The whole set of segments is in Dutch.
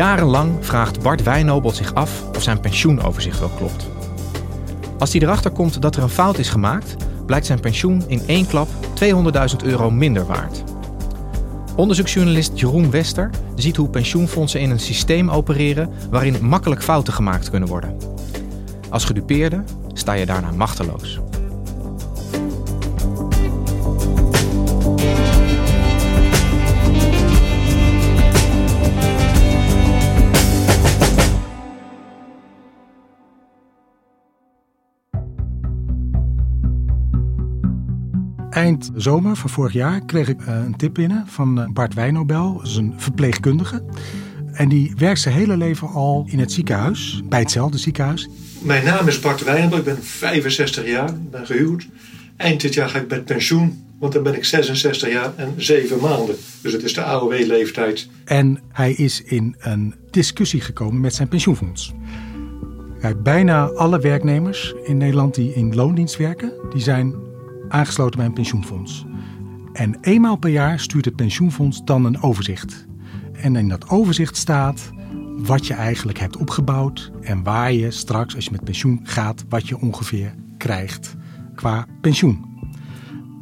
Jarenlang vraagt Bart Wijnobel zich af of zijn pensioenoverzicht wel klopt. Als hij erachter komt dat er een fout is gemaakt, blijkt zijn pensioen in één klap 200.000 euro minder waard. Onderzoeksjournalist Jeroen Wester ziet hoe pensioenfondsen in een systeem opereren waarin makkelijk fouten gemaakt kunnen worden. Als gedupeerde sta je daarna machteloos. Eind zomer van vorig jaar kreeg ik eh, een tip binnen van eh, Bart Wijnobel. Dat is een verpleegkundige. En die werkt zijn hele leven al in het ziekenhuis, bij hetzelfde ziekenhuis. Mijn naam is Bart Wijnobel, ik ben 65 jaar, ik ben gehuwd. Eind dit jaar ga ik met pensioen, want dan ben ik 66 jaar en 7 maanden. Dus het is de AOW-leeftijd. En hij is in een discussie gekomen met zijn pensioenfonds. bijna alle werknemers in Nederland die in loondienst werken, die zijn aangesloten bij een pensioenfonds. En eenmaal per jaar stuurt het pensioenfonds dan een overzicht. En in dat overzicht staat wat je eigenlijk hebt opgebouwd en waar je straks, als je met pensioen gaat, wat je ongeveer krijgt qua pensioen.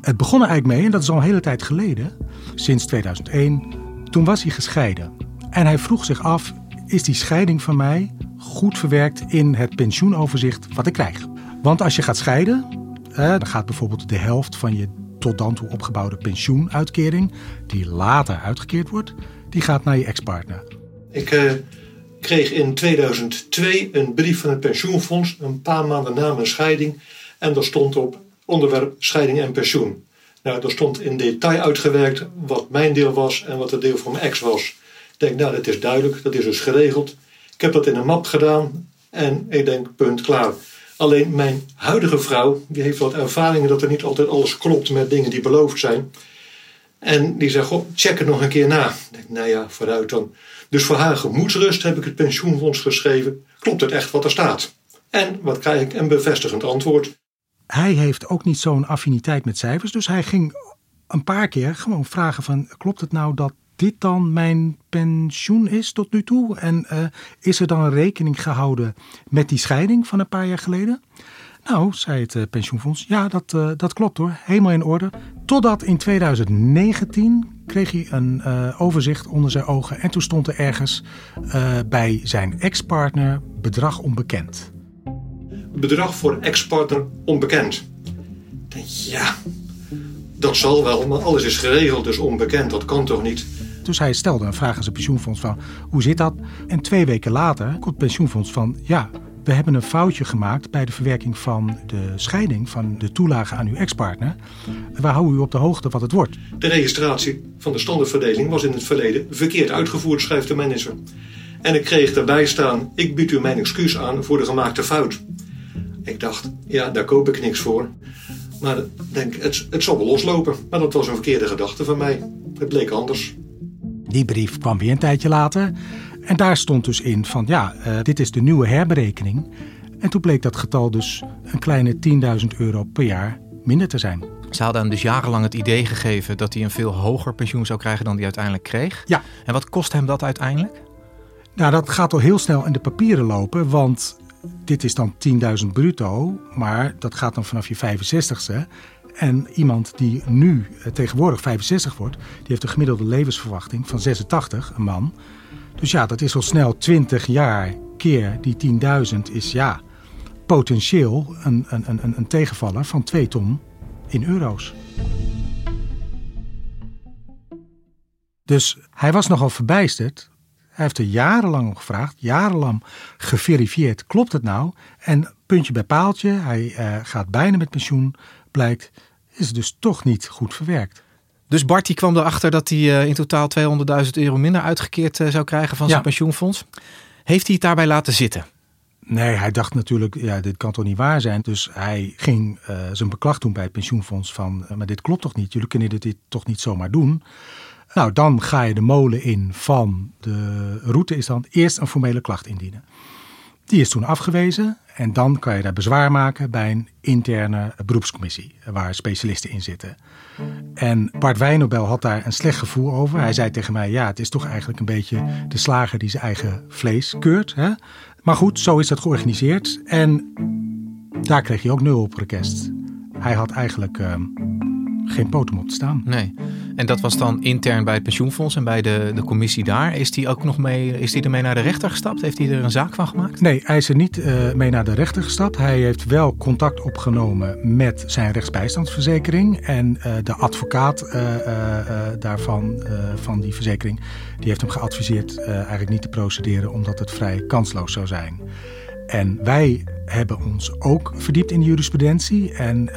Het begon er eigenlijk mee, en dat is al een hele tijd geleden, sinds 2001. Toen was hij gescheiden. En hij vroeg zich af: is die scheiding van mij goed verwerkt in het pensioenoverzicht wat ik krijg? Want als je gaat scheiden, dan gaat bijvoorbeeld de helft van je tot dan toe opgebouwde pensioenuitkering, die later uitgekeerd wordt, die gaat naar je ex-partner. Ik uh, kreeg in 2002 een brief van het pensioenfonds, een paar maanden na mijn scheiding. En daar stond op onderwerp scheiding en pensioen. Nou, daar stond in detail uitgewerkt wat mijn deel was en wat het deel van mijn ex was. Ik denk, nou, dat is duidelijk, dat is dus geregeld. Ik heb dat in een map gedaan en ik denk, punt, klaar. Alleen mijn huidige vrouw, die heeft wat ervaringen dat er niet altijd alles klopt met dingen die beloofd zijn. En die zegt, goh, check het nog een keer na. Ik denk, nou ja, vooruit dan. Dus voor haar gemoedsrust heb ik het pensioenfonds geschreven. Klopt het echt wat er staat? En wat krijg ik? Een bevestigend antwoord. Hij heeft ook niet zo'n affiniteit met cijfers. Dus hij ging een paar keer gewoon vragen van... klopt het nou dat dit dan mijn pensioen is tot nu toe? En uh, is er dan rekening gehouden met die scheiding van een paar jaar geleden? Nou, zei het uh, pensioenfonds, ja, dat, uh, dat klopt hoor, helemaal in orde. Totdat in 2019 kreeg hij een overzicht onder zijn ogen en toen stond er ergens bij zijn ex-partner bedrag onbekend. Bedrag voor ex-partner onbekend. Ja, dat zal wel, maar alles is geregeld, dus onbekend, dat kan toch niet? Dus hij stelde een vraag aan zijn pensioenfonds van hoe zit dat? En twee weken later komt het pensioenfonds van ja, we hebben een foutje gemaakt bij de verwerking van de scheiding van de toelage aan uw ex-partner. We houden u op de hoogte wat het wordt. De registratie van de standaardverdeling was in het verleden verkeerd uitgevoerd, schrijft de manager. En ik kreeg daarbij staan, ik bied u mijn excuus aan voor de gemaakte fout. Ik dacht, ja, daar koop ik niks voor. Maar denk, het, het zal wel loslopen. Maar dat was een verkeerde gedachte van mij. Het bleek anders. Die brief kwam weer een tijdje later. En daar stond dus in van ja, uh, dit is de nieuwe herberekening. En toen bleek dat getal dus een kleine 10.000 euro per jaar minder te zijn. Ze hadden hem dus jarenlang het idee gegeven dat hij een veel hoger pensioen zou krijgen dan hij uiteindelijk kreeg. Ja. En wat kost hem dat uiteindelijk? Nou, dat gaat al heel snel in de papieren lopen, want dit is dan 10.000 bruto, maar dat gaat dan vanaf je 65ste. En iemand die nu eh, tegenwoordig 65 wordt, die heeft een gemiddelde levensverwachting van 86, een man. Dus ja, dat is al snel 20 jaar keer die 10.000 is ja, potentieel een, een, een, een tegenvaller van 2 ton in euro's. Dus hij was nogal verbijsterd. Hij heeft er jarenlang om gevraagd, jarenlang geverifieerd. Klopt het nou? En puntje bij paaltje, hij uh, gaat bijna met pensioen, blijkt, is dus toch niet goed verwerkt. Dus Bart die kwam erachter dat hij uh, in totaal 200.000 euro minder uitgekeerd uh, zou krijgen van zijn pensioenfonds. Heeft hij het daarbij laten zitten? Nee, hij dacht natuurlijk, ja, dit kan toch niet waar zijn. Dus hij ging uh, zijn beklag doen bij het pensioenfonds van, maar dit klopt toch niet? Jullie kunnen dit toch niet zomaar doen? Nou, dan ga je de molen in van de route is dan eerst een formele klacht indienen. Die is toen afgewezen en dan kan je daar bezwaar maken bij een interne beroepscommissie waar specialisten in zitten. En Bart Wijnobel had daar een slecht gevoel over. Hij zei tegen mij, ja, het is toch eigenlijk een beetje de slager die zijn eigen vlees keurt. Hè? Maar goed, zo is dat georganiseerd. En daar kreeg hij ook nul op request. Hij had eigenlijk uh, geen potem op te staan. Nee. En dat was dan intern bij het pensioenfonds en bij de, de commissie daar. Is hij ook nog mee, is hij ermee naar de rechter gestapt? Heeft hij er een zaak van gemaakt? Nee, hij is er niet uh, mee naar de rechter gestapt. Hij heeft wel contact opgenomen met zijn rechtsbijstandsverzekering. En uh, de advocaat uh, daarvan, van die verzekering, die heeft hem geadviseerd eigenlijk niet te procederen omdat het vrij kansloos zou zijn. En wij hebben ons ook verdiept in de jurisprudentie. En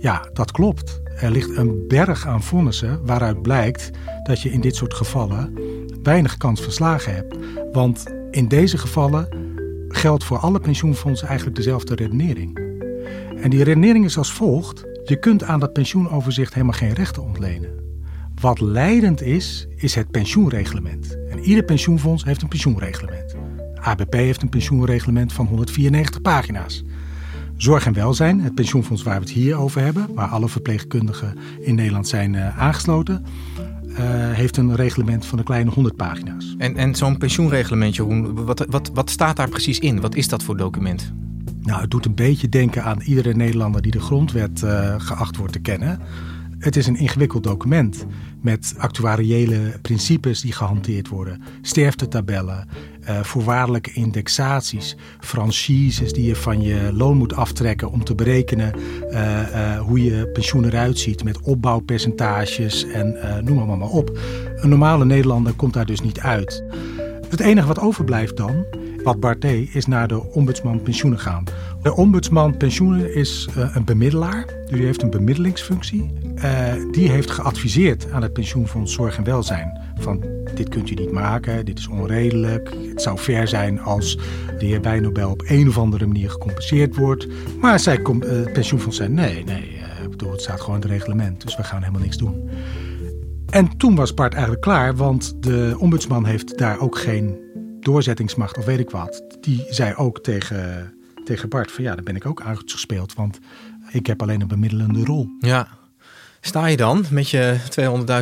ja, dat klopt. Er ligt een berg aan vonnissen waaruit blijkt dat je in dit soort gevallen weinig kans verslagen hebt. Want in deze gevallen geldt voor alle pensioenfondsen eigenlijk dezelfde redenering. En die redenering is als volgt: je kunt aan dat pensioenoverzicht helemaal geen rechten ontlenen. Wat leidend is, is het pensioenreglement. En ieder pensioenfonds heeft een pensioenreglement. ABP heeft een pensioenreglement van 194 pagina's. Zorg en welzijn, het pensioenfonds waar we het hier over hebben, waar alle verpleegkundigen in Nederland zijn uh, aangesloten, uh, heeft een reglement van een kleine 100 pagina's. En, en zo'n pensioenreglement, Jeroen, wat, wat, wat staat daar precies in? Wat is dat voor document? Nou, het doet een beetje denken aan iedere Nederlander die de grondwet uh, geacht wordt te kennen. Het is een ingewikkeld document met actuariële principes die gehanteerd worden, sterftetabellen, uh, voorwaardelijke indexaties, franchises die je van je loon moet aftrekken om te berekenen uh, uh, hoe je pensioen eruit ziet met opbouwpercentages en noem maar, maar op. Een normale Nederlander komt daar dus niet uit. Het enige wat overblijft dan, wat Bart deed, is naar de ombudsman pensioenen gaan. De ombudsman pensioenen is uh, een bemiddelaar. Dus die heeft een bemiddelingsfunctie. Uh, die heeft geadviseerd aan het pensioenfonds Zorg en Welzijn. Van dit kunt u niet maken, dit is onredelijk. Het zou fair zijn als de heer Bijnobel op een of andere manier gecompenseerd wordt. Maar zij uh, het pensioenfonds zei nee, nee, bedoel, het staat gewoon in het reglement. Dus we gaan helemaal niks doen. En toen was Bart eigenlijk klaar, want de ombudsman heeft daar ook geen doorzettingsmacht of weet ik wat. Die zei ook tegen, tegen Bart van ja, daar ben ik ook uitgespeeld, want ik heb alleen een bemiddelende rol. Ja. Sta je dan met je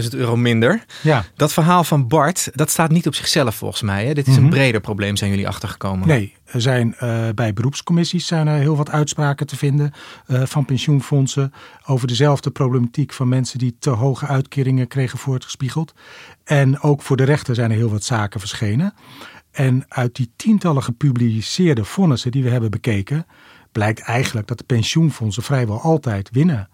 200.000 euro minder? Ja. Dat verhaal van Bart, dat staat niet op zichzelf volgens mij. Hè? Dit is mm -hmm. een breder probleem, zijn jullie achtergekomen? Nee, er zijn uh, bij beroepscommissies zijn er heel wat uitspraken te vinden uh, van pensioenfondsen over dezelfde problematiek van mensen die te hoge uitkeringen kregen voortgespiegeld. En ook voor de rechter zijn er heel wat zaken verschenen. En uit die tientallen gepubliceerde vonnissen die we hebben bekeken, blijkt eigenlijk dat de pensioenfondsen vrijwel altijd winnen.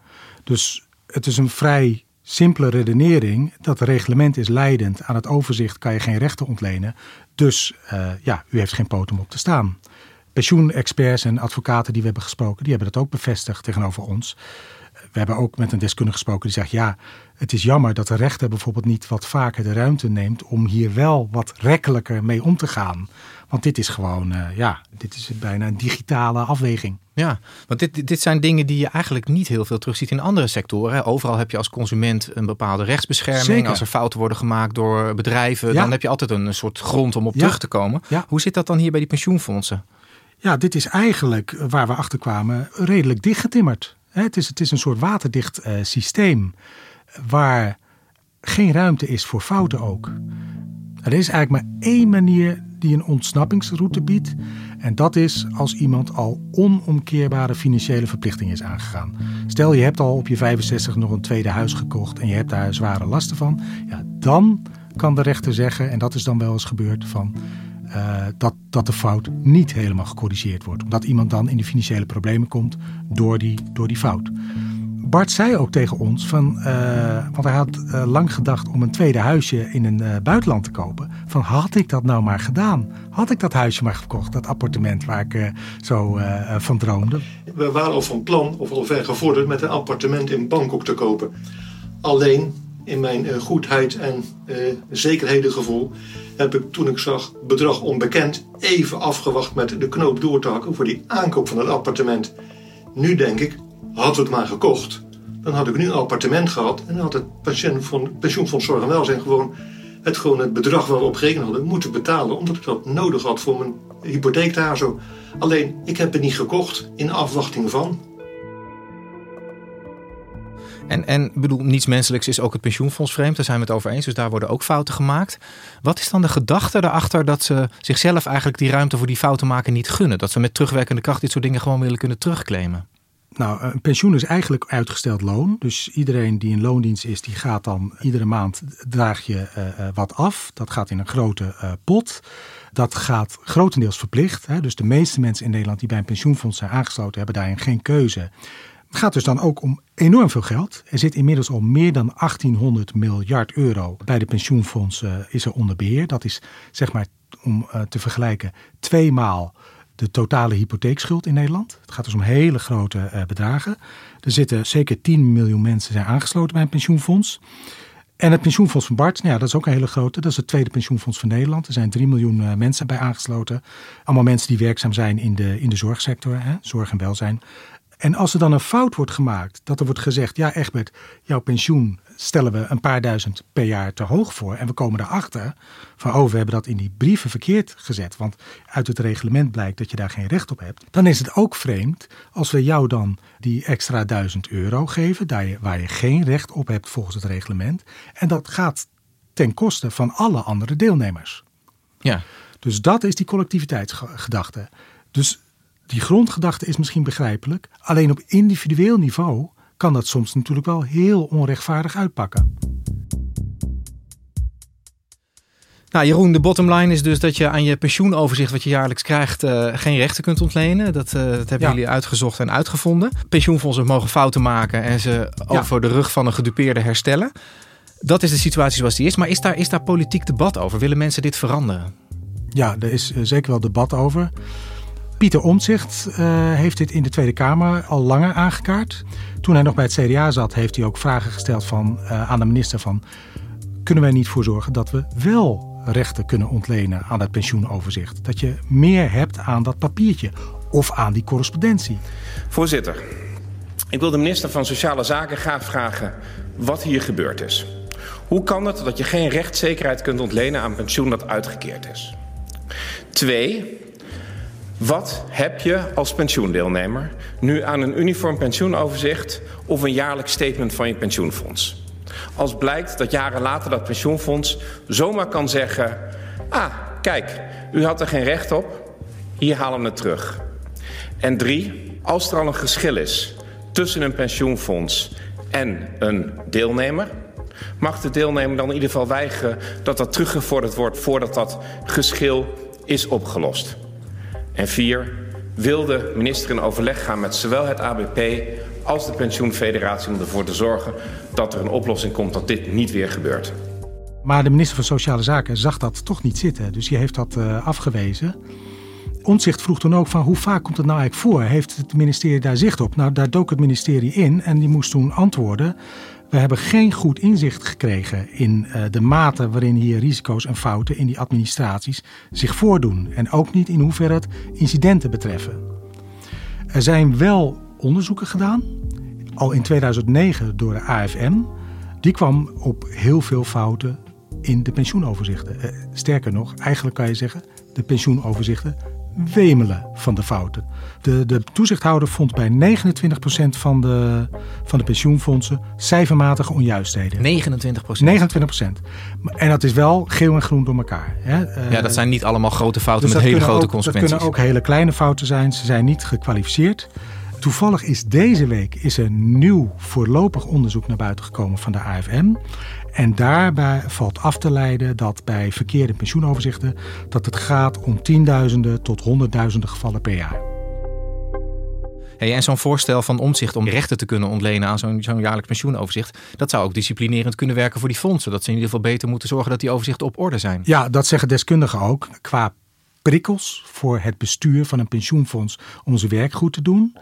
Dus het is een vrij simpele redenering. Dat reglement is leidend. Aan het overzicht kan je geen rechten ontlenen. Dus uh, ja, u heeft geen poten om op te staan. Pensioenexperts en advocaten die we hebben gesproken, die hebben dat ook bevestigd tegenover ons. We hebben ook met een deskundige gesproken die zegt: ja, het is jammer dat de rechter bijvoorbeeld niet wat vaker de ruimte neemt om hier wel wat rekkelijker mee om te gaan. Want dit is gewoon, uh, ja, dit is bijna een digitale afweging. Ja, want dit, dit zijn dingen die je eigenlijk niet heel veel terugziet in andere sectoren. Overal heb je als consument een bepaalde rechtsbescherming. Zeker. Als er fouten worden gemaakt door bedrijven, Ja. dan heb je altijd een soort grond om op Ja. terug te komen. Ja. Hoe zit dat dan hier bij die pensioenfondsen? Ja, dit is eigenlijk eh, waar we achter kwamen redelijk dichtgetimmerd. Het is, het is een soort waterdicht eh, systeem waar geen ruimte is voor fouten ook. Er is eigenlijk maar één manier die een ontsnappingsroute biedt. En dat is als iemand al onomkeerbare financiële verplichtingen is aangegaan. Stel je hebt al op je 65 nog een tweede huis gekocht en je hebt daar zware lasten van. Ja, dan kan de rechter zeggen, en dat is dan wel eens gebeurd, van, eh, dat, dat de fout niet helemaal gecorrigeerd wordt. Omdat iemand dan in de financiële problemen komt door die, door die fout. Bart zei ook tegen ons, van, uh, want hij had uh, lang gedacht om een tweede huisje in een buitenland te kopen. Van had ik dat nou maar gedaan? Had ik dat huisje maar gekocht, dat appartement waar ik zo van droomde? We waren al van plan, of al ver gevorderd, met een appartement in Bangkok te kopen. Alleen in mijn goedheid en zekerhedengevoel heb ik toen ik zag bedrag onbekend even afgewacht met de knoop door te hakken voor die aankoop van het appartement. Nu denk ik, had we het maar gekocht, dan had ik nu een appartement gehad en had het pensioenfonds Zorg en Welzijn gewoon het, gewoon het bedrag waar we op gerekend hadden moeten betalen, omdat ik dat nodig had voor mijn hypotheek daar zo. Alleen, ik heb het niet gekocht in afwachting van. En, en bedoel, niets menselijks is ook het pensioenfonds vreemd. Daar zijn we het over eens. Dus daar worden ook fouten gemaakt. Wat is dan de gedachte erachter dat ze zichzelf eigenlijk die ruimte voor die fouten maken niet gunnen? Dat ze met terugwerkende kracht dit soort dingen gewoon willen kunnen terugclaimen? Nou, een pensioen is eigenlijk uitgesteld loon. Dus iedereen die in loondienst is, die gaat dan iedere maand draag je uh, wat af. Dat gaat in een grote uh, pot. Dat gaat grotendeels verplicht. Hè. Dus de meeste mensen in Nederland die bij een pensioenfonds zijn aangesloten, hebben daarin geen keuze. Het gaat dus dan ook om enorm veel geld. Er zit inmiddels al meer dan 1800 miljard euro bij de pensioenfondsen is er onder beheer. Dat is zeg maar om te vergelijken tweemaal de totale hypotheekschuld in Nederland. Het gaat dus om hele grote uh, bedragen. Er zitten zeker 10 miljoen mensen zijn aangesloten bij een pensioenfonds. En het pensioenfonds van Bart, nou ja, dat is ook een hele grote. Dat is het tweede pensioenfonds van Nederland. Er zijn 3 miljoen mensen bij aangesloten. Allemaal mensen die werkzaam zijn in de, in de zorgsector, hè, zorg en welzijn. En als er dan een fout wordt gemaakt, dat er wordt gezegd: ja, Egbert, jouw pensioen stellen we een paar duizend per jaar te hoog voor. En we komen erachter van, oh, we hebben dat in die brieven verkeerd gezet. Want uit het reglement blijkt dat je daar geen recht op hebt. Dan is het ook vreemd als we jou dan die extra duizend euro geven, daar je, waar je geen recht op hebt volgens het reglement. En dat gaat ten koste van alle andere deelnemers. Ja. Dus dat is die collectiviteitsgedachte. Dus die grondgedachte is misschien begrijpelijk. Alleen op individueel niveau kan dat soms natuurlijk wel heel onrechtvaardig uitpakken. Nou, Jeroen, de bottom line is dus dat je aan je pensioenoverzicht wat je jaarlijks krijgt uh, geen rechten kunt ontlenen. Dat, uh, dat hebben jullie uitgezocht en uitgevonden. Pensioenfondsen mogen fouten maken en ze over de rug van een gedupeerde herstellen. Dat is de situatie zoals die is. Maar is daar, is daar politiek debat over? Willen mensen dit veranderen? Ja, er is eh, zeker wel debat over. Pieter Omtzigt uh, heeft dit in de Tweede Kamer al langer aangekaart. Toen hij nog bij het CDA zat, heeft hij ook vragen gesteld van, uh, aan de minister van... kunnen wij niet voor zorgen dat we wel rechten kunnen ontlenen aan het pensioenoverzicht? Dat je meer hebt aan dat papiertje of aan die correspondentie. Voorzitter, ik wil de minister van Sociale Zaken graag vragen wat hier gebeurd is. Hoe kan het dat je geen rechtszekerheid kunt ontlenen aan pensioen dat uitgekeerd is? Twee, wat heb je als pensioendeelnemer nu aan een uniform pensioenoverzicht of een jaarlijks statement van je pensioenfonds? Als blijkt dat jaren later dat pensioenfonds zomaar kan zeggen: Ah, kijk, u had er geen recht op, hier halen we het terug. En drie, als er al een geschil is tussen een pensioenfonds en een deelnemer, mag de deelnemer dan in ieder geval weigeren dat dat teruggevorderd wordt voordat dat geschil is opgelost. En vier, wil de minister in overleg gaan met zowel het ABP als de pensioenfederatie om ervoor te zorgen dat er een oplossing komt dat dit niet weer gebeurt. Maar de minister van Sociale Zaken zag dat toch niet zitten, dus die heeft dat uh, afgewezen. Ontzicht vroeg toen ook van hoe vaak komt het nou eigenlijk voor? Heeft het ministerie daar zicht op? Nou, daar dook het ministerie in en die moest toen antwoorden we hebben geen goed inzicht gekregen in uh, de mate waarin hier risico's en fouten in die administraties zich voordoen. En ook niet in hoeverre het incidenten betreffen. Er zijn wel onderzoeken gedaan, al in 2009 door de AFM. Die kwam op heel veel fouten in de pensioenoverzichten. Uh, sterker nog, eigenlijk kan je zeggen, de pensioenoverzichten wemelen van de fouten. De, de toezichthouder vond bij 29% van de, van de pensioenfondsen cijfermatige onjuistheden. 29%? 29%. En dat is wel geel en groen door elkaar. Hè? Ja, dat zijn niet allemaal grote fouten dus met hele grote ook, consequenties. Dat kunnen ook hele kleine fouten zijn. Ze zijn niet gekwalificeerd. Toevallig is deze week is er nieuw voorlopig onderzoek naar buiten gekomen van de AFM. En daarbij valt af te leiden dat bij verkeerde pensioenoverzichten dat het gaat om tienduizenden tot honderdduizenden gevallen per jaar. Hey, en zo'n voorstel van omzicht om rechten te kunnen ontlenen aan zo'n zo'n jaarlijks pensioenoverzicht, dat zou ook disciplinerend kunnen werken voor die fondsen. Dat ze in ieder geval beter moeten zorgen dat die overzichten op orde zijn. Ja, dat zeggen deskundigen ook. Qua prikkels voor het bestuur van een pensioenfonds om zijn werk goed te doen,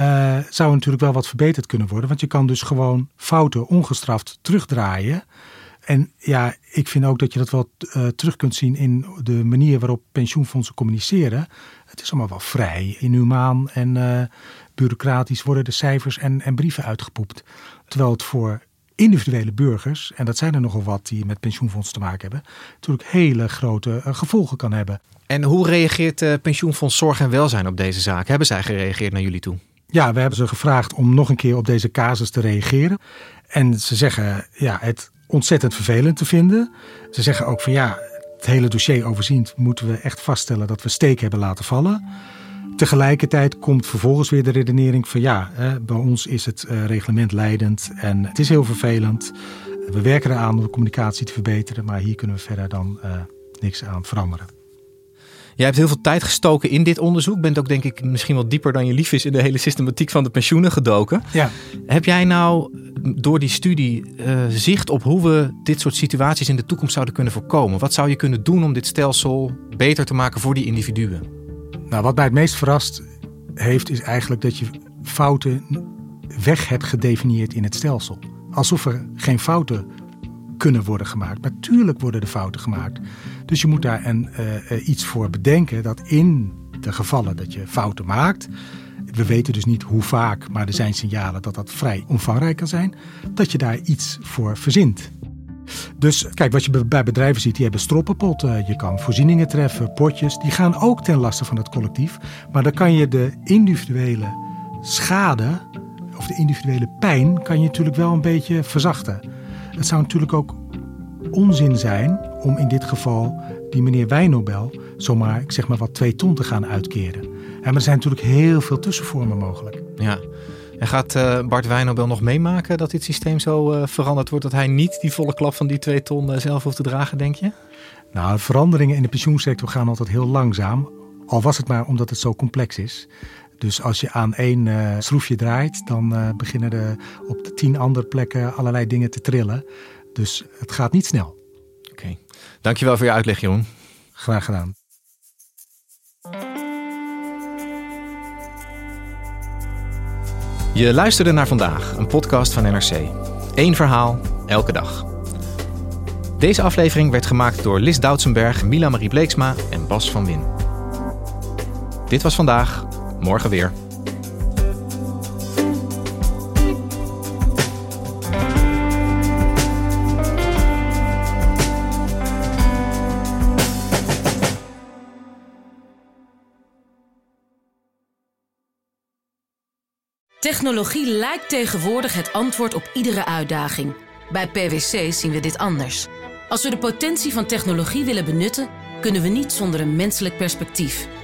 uh, zou natuurlijk wel wat verbeterd kunnen worden. Want je kan dus gewoon fouten ongestraft terugdraaien. En ja, ik vind ook dat je dat wel uh, terug kunt zien in de manier waarop pensioenfondsen communiceren. Het is allemaal wel vrij, inhumaan en uh, bureaucratisch worden de cijfers en, en brieven uitgepoept. Terwijl het voor individuele burgers, en dat zijn er nogal wat die met pensioenfondsen te maken hebben, natuurlijk hele grote gevolgen kan hebben. En hoe reageert pensioenfonds Zorg en Welzijn op deze zaak? Hebben zij gereageerd naar jullie toe? Ja, we hebben ze gevraagd om nog een keer op deze casus te reageren. En ze zeggen ja, het ontzettend vervelend te vinden. Ze zeggen ook van ja, het hele dossier overziend moeten we echt vaststellen dat we steek hebben laten vallen. Tegelijkertijd komt vervolgens weer de redenering van ja, bij ons is het eh, reglement leidend en het is heel vervelend. We werken eraan om de communicatie te verbeteren, maar hier kunnen we verder dan uh, niks aan veranderen. Jij hebt heel veel tijd gestoken in dit onderzoek. Bent ook denk ik misschien wel dieper dan je lief is in de hele systematiek van de pensioenen gedoken. Ja. Heb jij nou door die studie uh, zicht op hoe we dit soort situaties in de toekomst zouden kunnen voorkomen? Wat zou je kunnen doen om dit stelsel beter te maken voor die individuen? Nou, wat mij het meest verrast heeft, is eigenlijk dat je fouten weg hebt gedefinieerd in het stelsel. Alsof er geen fouten kunnen worden gemaakt. Natuurlijk worden er fouten gemaakt. Dus je moet daar een, uh, iets voor bedenken dat in de gevallen dat je fouten maakt. We weten dus niet hoe vaak, maar er zijn signalen dat dat vrij omvangrijk kan zijn. Dat je daar iets voor verzint. Dus kijk, wat je bij bedrijven ziet, die hebben stroppenpotten. Je kan voorzieningen treffen, potjes. Die gaan ook ten laste van het collectief. Maar dan kan je de individuele schade of de individuele pijn kan je natuurlijk wel een beetje verzachten. Het zou natuurlijk ook onzin zijn om in dit geval die meneer Wijnobel zomaar, ik zeg maar wat, twee ton te gaan uitkeren. En maar er zijn natuurlijk heel veel tussenvormen mogelijk. Ja. En gaat uh, Bart Wijnobel nog meemaken dat dit systeem zo uh, veranderd wordt... dat hij niet die volle klap van die twee ton uh, zelf hoeft te dragen, denk je? Nou, veranderingen in de pensioensector gaan altijd heel langzaam. Al was het maar omdat het zo complex is. Dus als je aan één uh, schroefje draait, dan uh, beginnen er op de tien andere plekken allerlei dingen te trillen. Dus het gaat niet snel. Oké, okay. dankjewel voor je uitleg, Jeroen. Graag gedaan. Je luisterde naar vandaag, een podcast van NRC. Eén verhaal, elke dag. Deze aflevering werd gemaakt door Lis Doutsenberg, Mila Marie Bleeksma en Bas van Win. Dit was vandaag, morgen weer. Technologie lijkt tegenwoordig het antwoord op iedere uitdaging. Bij PwC zien we dit anders. Als we de potentie van technologie willen benutten, kunnen we niet zonder een menselijk perspectief.